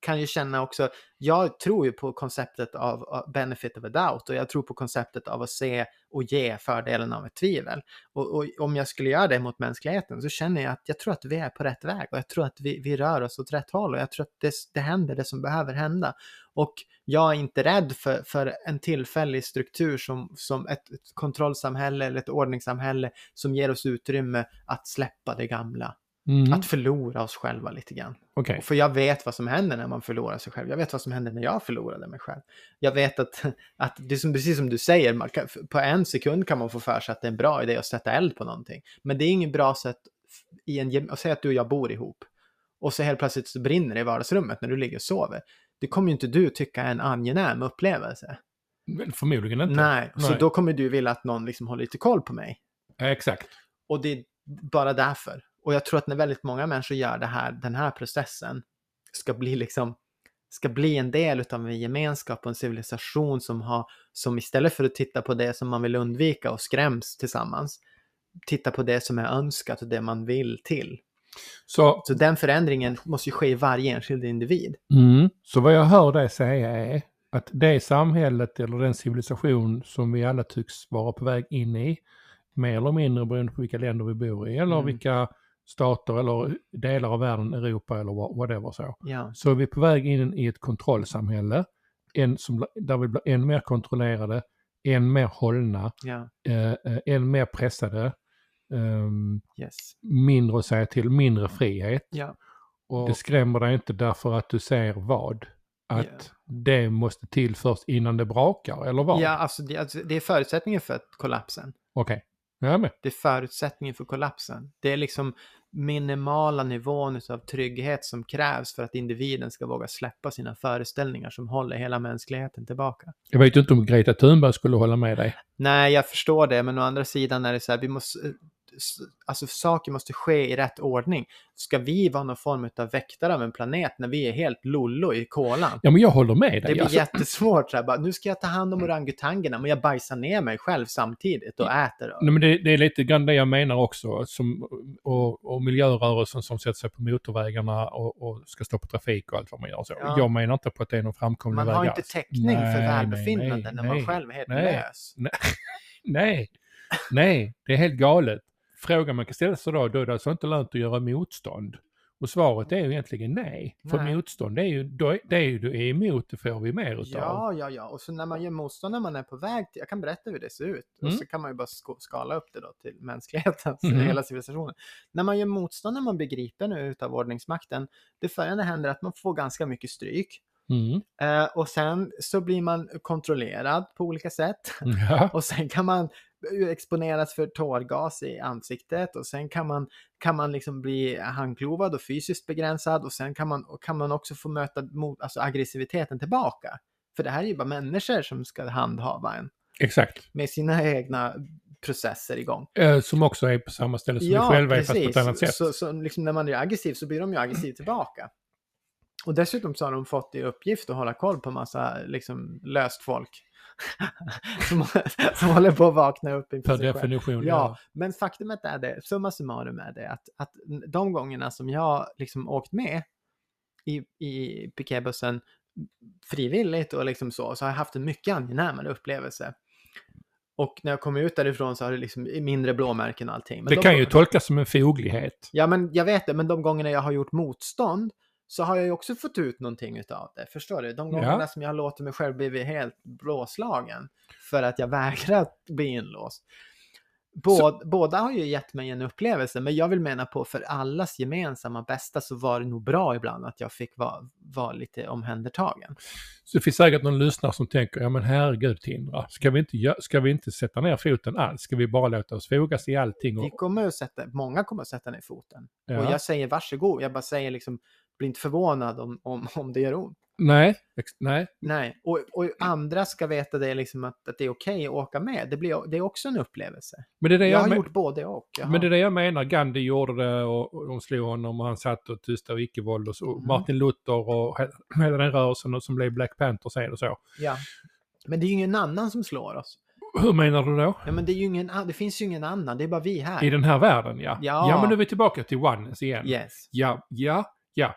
kan ju känna också, jag tror ju på konceptet av benefit of a doubt och jag tror på konceptet av att se och ge fördelen av ett tvivel. Och, och om jag skulle göra det mot mänskligheten så känner jag att jag tror att vi är på rätt väg och jag tror att vi, vi rör oss åt rätt håll och jag tror att det, det händer det som behöver hända. Och jag är inte rädd för, för en tillfällig struktur som, som ett, ett kontrollsamhälle eller ett ordningssamhälle som ger oss utrymme att släppa det gamla. Mm. Att förlora oss själva lite grann. Okej. För jag vet vad som händer när man förlorar sig själv. Jag vet vad som händer när jag förlorade mig själv. Jag vet att, *laughs* att det är som, precis som du säger, man kan, på en sekund kan man få för sig att det är en bra idé att sätta eld på någonting. Men det är ingen bra sätt i en, gem- säg att du och jag bor ihop. Och så helt plötsligt så brinner det i vardagsrummet när du ligger och sover. Det kommer ju inte du tycka är en angenäm upplevelse. Men Förmodligen inte. Nej, så Nej. då kommer du vilja att någon liksom håller lite koll på mig. Ja, Exakt. Och det är bara därför. Och jag tror att när väldigt många människor gör det här, den här processen ska bli liksom ska bli en del av en gemenskap och en civilisation som har som istället för att titta på det som man vill undvika och skräms tillsammans titta på det som är önskat och det man vill till. Så, Så den förändringen måste ju ske i varje enskild individ. mm. så vad jag hör dig säga är att det samhället eller den civilisation som vi alla tycks vara på väg in i, mer eller mindre beroende på vilka länder vi bor i eller Mm. vilka stater eller delar av världen, Europa eller what- whatever så. Ja, Så är vi på väg in i ett kontrollsamhälle, en som, där vi blir än mer kontrollerade, än mer hållna, ja, eh, eh, än mer pressade, ehm, yes. mindre att säga till, mindre frihet. Ja, och, Det skrämmer dig inte därför att du ser vad? Att Ja. det måste till först innan det brakar, eller vad? ja alltså det, alltså det är förutsättningen för kollapsen. Okej, med. Det är förutsättningen för kollapsen. Det är liksom minimala nivån av trygghet som krävs för att individen ska våga släppa sina föreställningar som håller hela mänskligheten tillbaka. Jag vet ju inte om Greta Thunberg skulle hålla med dig. Nej, jag förstår det, men å andra sidan är det så här, vi måste... alltså saker måste ske i rätt ordning. Ska vi vara någon form av väktare av en planet när vi är helt lollo i kolan? Ja, men jag håller med dig. Det blir Alltså, jättesvårt. Så här, bara, nu ska jag ta hand om orangutangerna, men jag bajsar ner mig själv samtidigt och äter. Nej, men det, det är lite grann det jag menar också. Som, och, och miljörörelsen som sätter sig på motorvägarna och, och ska stoppa trafik och allt vad man gör. Så. Ja. Jag menar inte på att det är någon framkomlig Man väg har inte alls. täckning Nej, för nej, välbefinnande nej, när nej, man själv är helt nej. lös. Nej, *laughs* nej, det är helt galet. Frågan man kan ställa sig då, då är det alltså inte lönt att göra motstånd. Och svaret är ju egentligen nej. För Nej. motstånd, det är ju, då det är ju du är emot, det får vi mer utav. Ja, ja, ja. Och så när man gör motstånd när man är på väg till, jag kan berätta hur det ser ut. Och Mm. så kan man ju bara skala upp det då till mänskligheten, *laughs* Mhm. hela civilisationen. När man gör motstånd när man blir gripen nu utav ordningsmakten, det följande händer att man får ganska mycket stryk. Mm. Eh, och sen så blir man kontrollerad på olika sätt. Ja. *laughs* Och sen kan man exponeras för tårgas i ansiktet och sen kan man, kan man liksom bli handklovad och fysiskt begränsad och sen kan man, kan man också få möta mot, alltså aggressiviteten tillbaka. För det här är ju bara människor som ska handhava en Exakt. med sina egna processer igång. Eh, som också är på samma ställe som vi själva är fast på ett annat sätt. Så, så liksom när man är aggressiv så blir de ju aggressiv tillbaka. Och dessutom så har de fått i uppgift att hålla koll på massa liksom löst folk. *laughs* som, som håller på att vakna upp inför Per definition. Ja, men faktumet är det, summa summarum är det att, att de gångerna som jag liksom åkt med i, i piketbussen frivilligt och liksom så, så har jag haft en mycket angenämare upplevelse. Och när jag kom ut därifrån så har det liksom mindre blåmärken och allting. Men Det de kan gång- ju tolkas som en foglighet. Ja, men jag vet det, men de gångerna jag har gjort motstånd så har jag ju också fått ut någonting utav det. Förstår du? De gångerna Ja. som jag har låtit mig själv bli helt blåslagen för att jag *laughs* vägrar bli inlåst. Båda, båda har ju gett mig en upplevelse, men jag vill mena på för allas gemensamma bästa så var det nog bra ibland att jag fick vara, vara lite omhändertagen. Så det finns säkert någon lyssnare som tänker, ja men herregud Tindra, ska vi inte, ska vi inte sätta ner foten alls? Ska vi bara låta oss fogas i allting? Vi Och, kommer att sätta, många kommer att sätta ner foten. ja. Och jag säger varsågod, jag bara säger liksom, bli inte förvånad om, om, *laughs* om det gör ont. Nej, nej, Nej, och, och andra ska veta det liksom att, att det är okej att åka med. Det, blir, det är också en upplevelse. men det är det Jag, jag, har men- gjort både och. Jag Men det är det jag menar, Gandhi gjorde det och, och de slog honom och han satt och tystade icke-våld och så. Mhm. Martin Luther och he- hela den rörelsen och som blev Black Panther sen och så. ja. Men det är ju ingen annan som slår oss. Hur menar du då? Ja, men det, är ju ingen, det finns ju ingen annan, det är bara vi här. I den här världen ja. Ja. Ja men nu är vi tillbaka till oneness igen. Yes. Ja, ja, ja.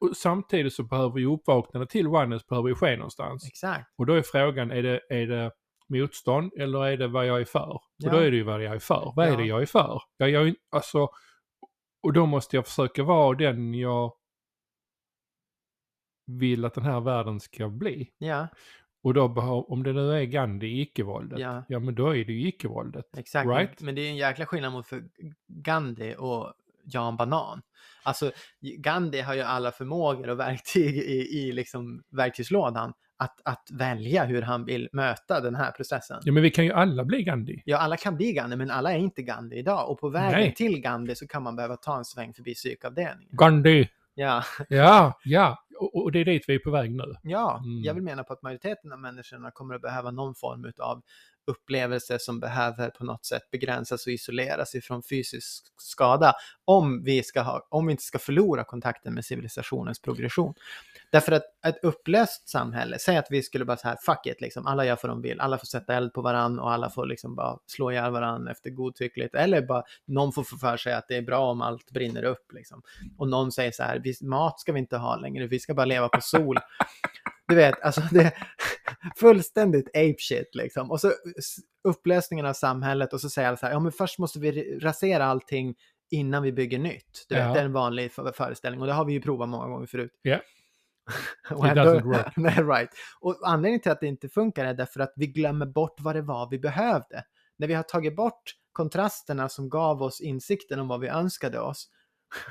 Och samtidigt så behöver ju uppvaknandet till oneness behöver ju ske någonstans. Exakt. Och då är frågan, är det, är det motstånd eller är det vad jag är för? Ja. Och då är det ju vad jag är för. Vad är Ja. det jag är för? Ja, jag, är- alltså, och då måste jag försöka vara den jag vill att den här världen ska bli. Ja, Och då behöver, om det nu är Gandhi, icke-våldet, Ja. ja. men då är det ju icke-våldet. exakt. Right? Men det är en jäkla skillnad mot för Gandhi och Jan Banan. Alltså, Gandhi har ju alla förmågor och verktyg i, i liksom verktygslådan att, att välja hur han vill möta den här processen. Ja men vi kan ju alla bli Gandhi. Ja, alla kan bli Gandhi, men alla är inte Gandhi idag. Och på vägen Nej. till Gandhi så kan man behöva ta en sväng förbi psykavdelningen. Gandhi! Ja, Ja, ja. Och, och det är dit vi är på väg nu. ja Mm. jag vill mena på att majoriteten av människorna kommer att behöva någon form av upplevelse som behöver på något sätt begränsas och isoleras ifrån fysisk skada om vi, ska ha, om vi inte ska förlora kontakten med civilisationens progression. Därför att ett upplöst samhälle, säg att vi skulle bara så här, fuck it, liksom, alla gör vad de vill, alla får sätta eld på varann och alla får liksom bara slå ihjäl varann efter godtyckligt, eller bara någon får få för sig att det är bra om allt brinner upp liksom. Och någon säger så här, mat ska vi inte ha längre, vi ska bara leva på sol. Du vet, alltså det är fullständigt ape shit liksom. Och så upplösningen av samhället och så säger alla så här, ja men först måste vi rasera allting innan vi bygger nytt. Du vet, Ja. det är en vanlig för- föreställning och det har vi ju provat många gånger förut. *laughs* Och It doesn't work. *laughs* Nej, right. Och anledningen till att det inte funkar är därför att vi glömmer bort vad det var vi behövde. När vi har tagit bort kontrasterna som gav oss insikten om vad vi önskade oss,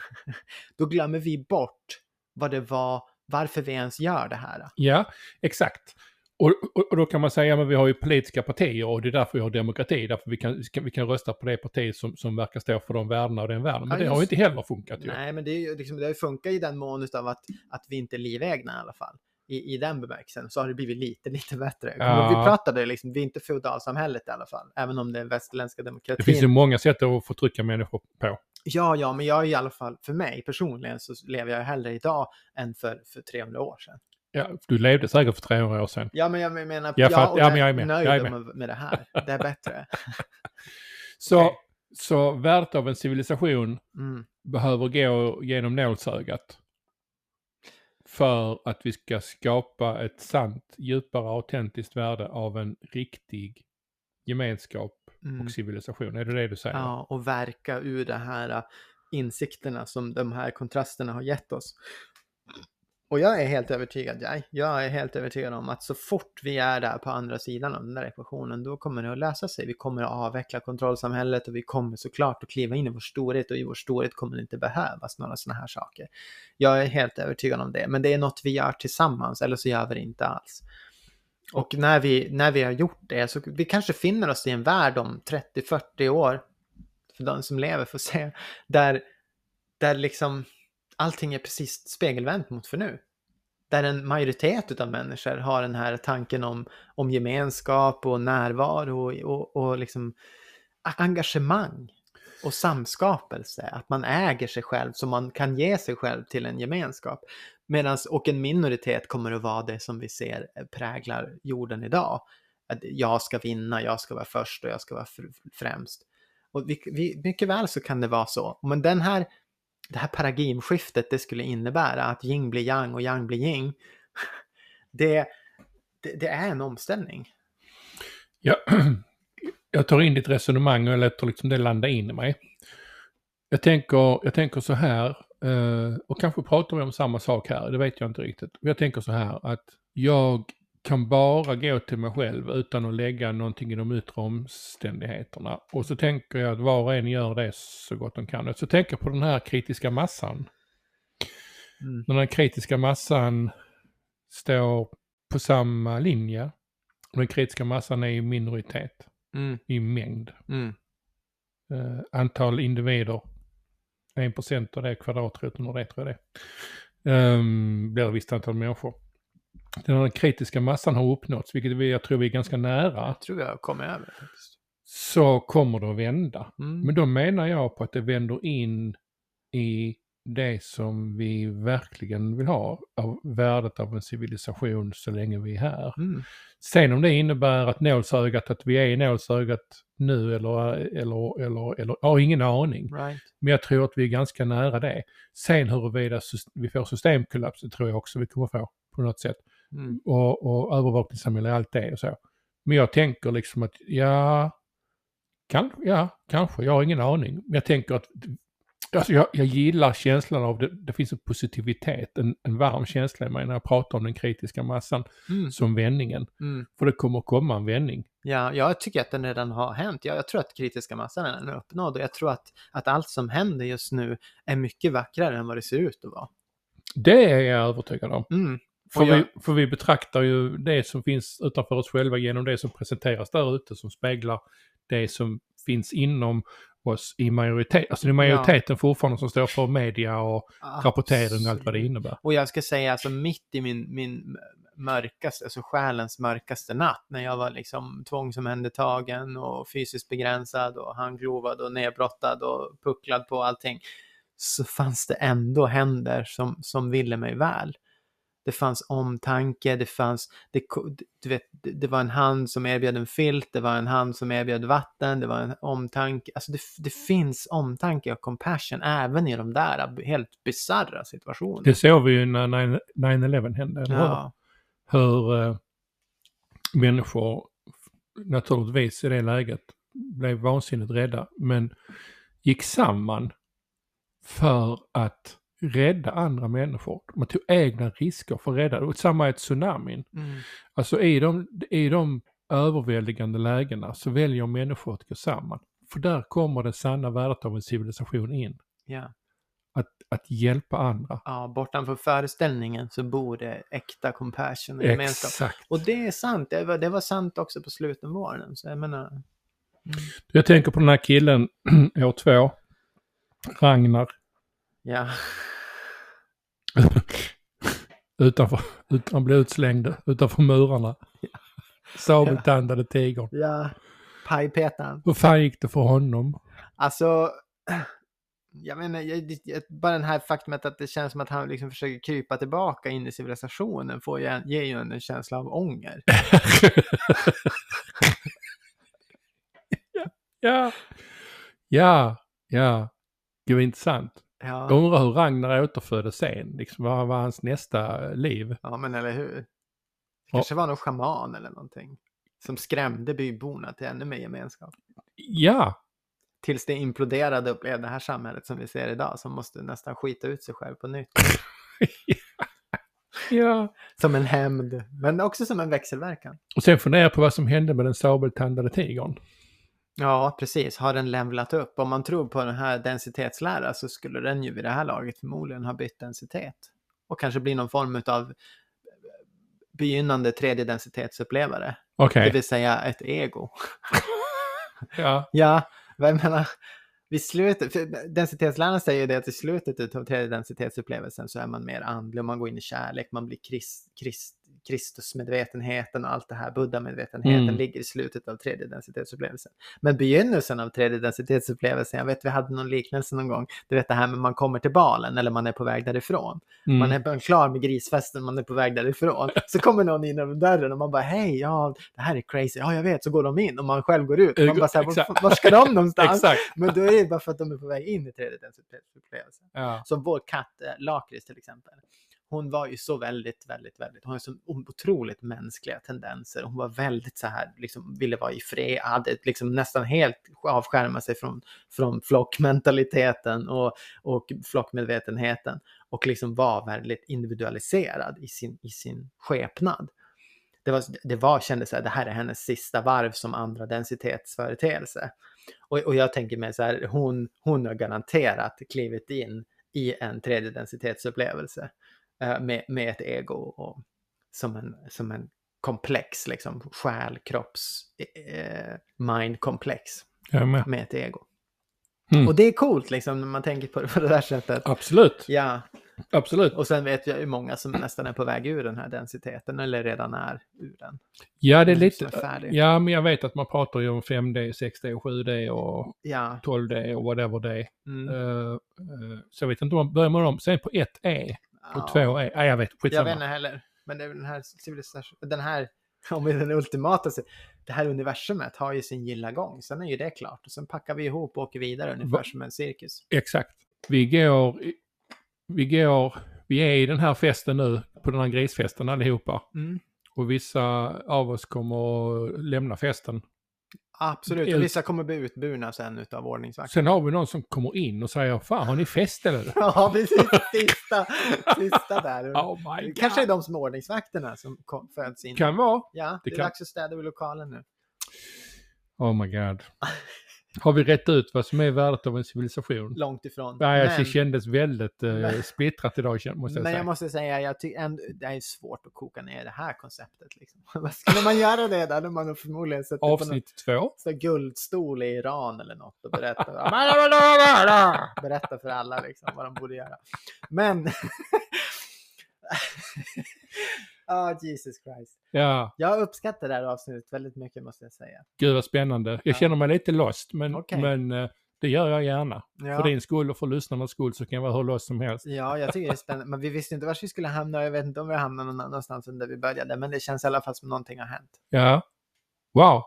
*laughs* då glömmer vi bort vad det var, varför vi ens gör det här. Ja, exakt. Och, och, och då kan man säga, men vi har ju politiska partier och det är därför vi har demokrati. Därför vi kan, vi kan rösta på det parti som, som verkar stå för de värdena och den världen. Men Ja, det har ju inte heller funkat ju. Nej, men det, är ju liksom, det funkar i den mån av att, att vi inte är livegna i alla fall. i, i den bemärkelsen så har det blivit lite, lite bättre. Ja. Vi pratade liksom, vi är inte feodalsamhället i alla fall, även om det är västerländska demokratin. Det finns ju många sätt att förtrycka människor på. Ja, ja, men jag är i alla fall, för mig personligen så lever jag hellre idag än för, för 300 år sedan. Ja, du levde säkert för 300 år sedan. Ja, men jag menar, Jag och ja, men jag är med. nöjd Jag är med. Med, med det här. *laughs* Det är bättre. Så, Okej. så värdet av en civilisation Mm. behöver gå genom nålsögat. För att vi ska skapa ett sant, djupare, autentiskt värde av en riktig gemenskap Mm. och civilisation. Är det det du säger? Ja, och verka ur de här äh, insikterna som de här kontrasterna har gett oss. Och jag är helt övertygad, jag, jag är helt övertygad om att så fort vi är där på andra sidan av den där ekvationen, då kommer det att lösa sig. Vi kommer att avveckla kontrollsamhället och vi kommer såklart att kliva in i vår storhet och i vår storhet kommer det inte behövas några sådana här saker. Jag är helt övertygad om det, men det är något vi gör tillsammans, eller så gör vi det inte alls. Och när vi, när vi har gjort det så vi kanske finner oss i en värld om 30-40 år, för de som lever får se, där, där liksom allting är precis spegelvänt mot för nu. Där en majoritet av människor har den här tanken om, om gemenskap och närvaro och, och, och liksom engagemang och samskapelse. Att man äger sig själv så man kan ge sig själv till en gemenskap. Medans, och en minoritet kommer att vara det som vi ser eh, präglar jorden idag. Att jag ska vinna, jag ska vara först och jag ska vara främst. Och vi, vi, mycket väl så kan det vara så. Men den här, det här paradigmskiftet det skulle innebära att yin blir yang och yang blir yin. *laughs* Det, det, det är en omställning. Ja, *clears throat* jag tar in ditt resonemang och låter liksom det landa in i mig. Jag tänker, jag tänker så här, eh, och kanske pratar vi om samma sak här, det vet jag inte riktigt. Jag tänker så här att jag kan bara gå till mig själv utan att lägga någonting i de yttre omständigheterna. Och så tänker jag att var och en gör det så gott de kan. Så tänker jag på den här kritiska massan. Mm. När den kritiska massan står på samma linje. Den kritiska massan är i minoritet, Mm, i mängd. mm, Eh, antal individer, 1% av det kvadratroten och det tror jag det um, blir ett visst antal människor. Den här kritiska massan har uppnåtts, vilket vi, jag tror vi är ganska nära, jag tror jag kommer över faktiskt. så kommer det att vända. Mm. Men då menar jag på att det vänder in i det som vi verkligen vill ha, av värdet av en civilisation så länge vi är här. Mm. Sen om det innebär att nålsögat, att vi är i nålsögat nu eller, eller, eller, eller, jag har ingen aning. Right. Men jag tror att vi är ganska nära det. Sen huruvida vi får systemkollaps, det tror jag också vi kommer få på något sätt. Mm. Och, och övervakningssamhälle, allt det och så. Men jag tänker liksom att, ja, kan, ja, kanske, jag har ingen aning. Men jag tänker att, alltså jag, jag gillar känslan av, det, det finns en positivitet, en, en varm känsla i mig när jag pratar om den kritiska massan Mm. som vändningen. Mm. För det kommer komma en vändning. Ja, jag tycker att den redan har hänt. Jag, jag tror att kritiska massan är uppnådd och jag tror att, att allt som händer just nu är mycket vackrare än vad det ser ut att vara. Det är jag övertygad om. Mm. För, jag- vi, för vi betraktar ju det som finns utanför oss själva genom det som presenteras där ute som speglar det som finns inom oss i majoritet. Alltså det är majoriteten fortfarande som står för media och rapportering och allt vad det innebär. Och jag ska säga alltså mitt i min, min mörkaste, alltså själens mörkaste natt när jag var liksom tvångsomhändertagen och fysiskt begränsad och handglovad och nedbrottad och pucklad på allting så fanns det ändå händer som, som ville mig väl. Det fanns omtanke, det fanns, det, du vet, det var en hand som erbjöd en filt, det var en hand som erbjöd vatten, det var en omtanke. Alltså det, det finns omtanke och compassion även i de där helt bisarra situationerna. Det såg vi ju när 9- 9-11 hände, eller? Ja, Hur eh, människor naturligtvis i det läget blev vansinnigt rädda, men gick samman för att rädda andra människor. Man tog egna risker för att rädda. Och samma är tsunamin. mm, Alltså i de, i de överväldigande lägena så väljer människor att gå samman. För där kommer det sanna värdet av en civilisation in. ja. Att, att hjälpa andra. ja, bortanför föreställningen så bor det äkta compassion och gemenskap. Exakt. Och det är sant, det var, det var sant också på slutenvåren. Så jag menar, mm, Jag tänker på den här killen, *clears throat* år två, Ragnar. ja. *laughs* utanför, utan att bli utslängd utanför murarna. Sabeltandade tigern. Ja, pajpetaren. Hur fan gick det för honom? Alltså, *clears throat* jag menar, jag, jag- bara den här faktumet att det känns som att han liksom försöker krypa tillbaka in i civilisationen får ju, en- ger ju en känsla av ånger. *laughs* ja, ja, ja. Gud, intressant. Jag Ja, undrar hur Ragnar återföddes sen. Liksom, vad var hans nästa liv? ja men eller hur? Det Ja. kanske var någon schaman eller någonting. Som skrämde byborna till ännu mer gemenskap. Ja, Tills det imploderade och blev det här samhället som vi ser idag. Som måste nästan skita ut sig själv på nytt. *laughs* ja. Som en hämnd. Men också som en växelverkan. Och sen funderar jag på vad som hände med den sabeltandade tigern. Ja, precis. Har den levlat upp? Om man tror på den här densitetslära så skulle den ju vid det här laget förmodligen ha bytt densitet. Och kanske bli någon form av begynnande tredje densitetsupplevare. Okej, Det vill säga ett ego. *laughs* ja. Ja, jag menar, vid slutet, för densitetsläran säger ju det att i slutet av tredje densitetsupplevelsen så är man mer andlig och man går in i kärlek, man blir krist, krist, Kristusmedvetenheten och allt det här, Buddha-medvetenheten Mm. ligger i slutet av tredje densitetsupplevelsen. Men begynnelsen av tredje densitetsupplevelsen, jag vet vi hade någon liknelse någon gång, du vet det här med man kommer till balen eller man är på väg därifrån. Mm. Man är klar med grisfesten, man är på väg därifrån. *laughs* Så kommer någon in över dörren och man bara hej, ja det här är crazy, ja jag vet, så går de in och man själv går ut. Man bara så här, var, ska de någonstans? Men då är det bara för att de är på väg in i tredje densitetsupplevelsen. Ja. Som vår katt eh, Lakrits till exempel. Hon var ju så väldigt, väldigt, väldigt, hon har så otroligt mänskliga tendenser. Hon var väldigt så här, liksom ville vara i fred, hade liksom nästan helt avskärma sig från, från flockmentaliteten och, och flockmedvetenheten. Och liksom var väldigt individualiserad i sin, i sin skepnad. Det var, det var, kändes så här, det här är hennes sista varv som andra densitetsföreteelse. Och, och jag tänker mig så här, hon, hon har garanterat klivit in i en tredje densitetsupplevelse eh, med, med ett ego och som en, som en komplex, liksom själ, kropps, eh, mind-komplex med. med ett ego. Mm. Och det är coolt liksom när man tänker på det på det där sättet. Absolut. Ja, Absolut. och sen vet jag ju många som nästan är på väg ur den här densiteten eller redan är ur den. Ja, det är Mm, lite... är. Ja, men jag vet att man pratar ju om 5D, 6D och 7D och Ja, 12D och whatever det mm. är. Eh, eh, så jag vet inte om man börjar med dem. Sen på 1E och Ja. 2E. Ja, jag vet. Jag Skitsamma. vet inte heller. Men det är den här civilisationen, den här, *laughs* om vi den ultimata, det här universumet har ju sin gilla gång. Sen är ju det klart. Och sen packar vi ihop och åker vidare ungefär Va- som en cirkus. Exakt. Vi går... Vi går... Vi är i den här festen nu, på den här grisfesten allihopa. Mm. Och vissa av oss kommer att lämna festen. Absolut. Och vissa kommer bli utburna sen utav ordningsvakten. Sen har vi någon som kommer in och säger Fan, har ni fest eller? *laughs* Ja, precis. Sista, sista där. *laughs* Oh my god. kanske är de som är ordningsvakterna som föds in. Kan vara. Ja, det, det är kan- dags att städa ur lokalen nu. Oh my god. *laughs* Har vi rätt ut vad som är värdet av en civilisation? Långt ifrån. Nej, alltså, Men- det kändes väldigt eh, Men- splittrat idag måste jag Men säga. jag måste säga, jag ändå, det är svårt att koka ner det här konceptet. Liksom. *laughs* Vad skulle man göra det där? när man har förmodligen sett på någon Avsnitt två. guldstol i Iran eller något och berätta, *laughs* *laughs* berätta för alla liksom, vad de borde göra. Men... Ja, Jesus Christ. Ja, Jag uppskattar det här avsnittet väldigt mycket måste jag säga. gud vad spännande. Jag Ja. känner mig lite lost, men, Okej. men eh, det gör jag gärna. Ja. För din skull och för lyssnarnas skull så kan jag vara hur lost som helst. Ja, jag tycker det är spännande. Men vi visste inte var vi skulle hamna. Jag vet inte om vi hamnar någon annanstans än där vi började. Men det känns i alla fall som någonting har hänt. Ja. Wow.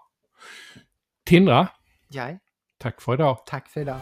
Tindra, Ja, tack för idag. tack för idag.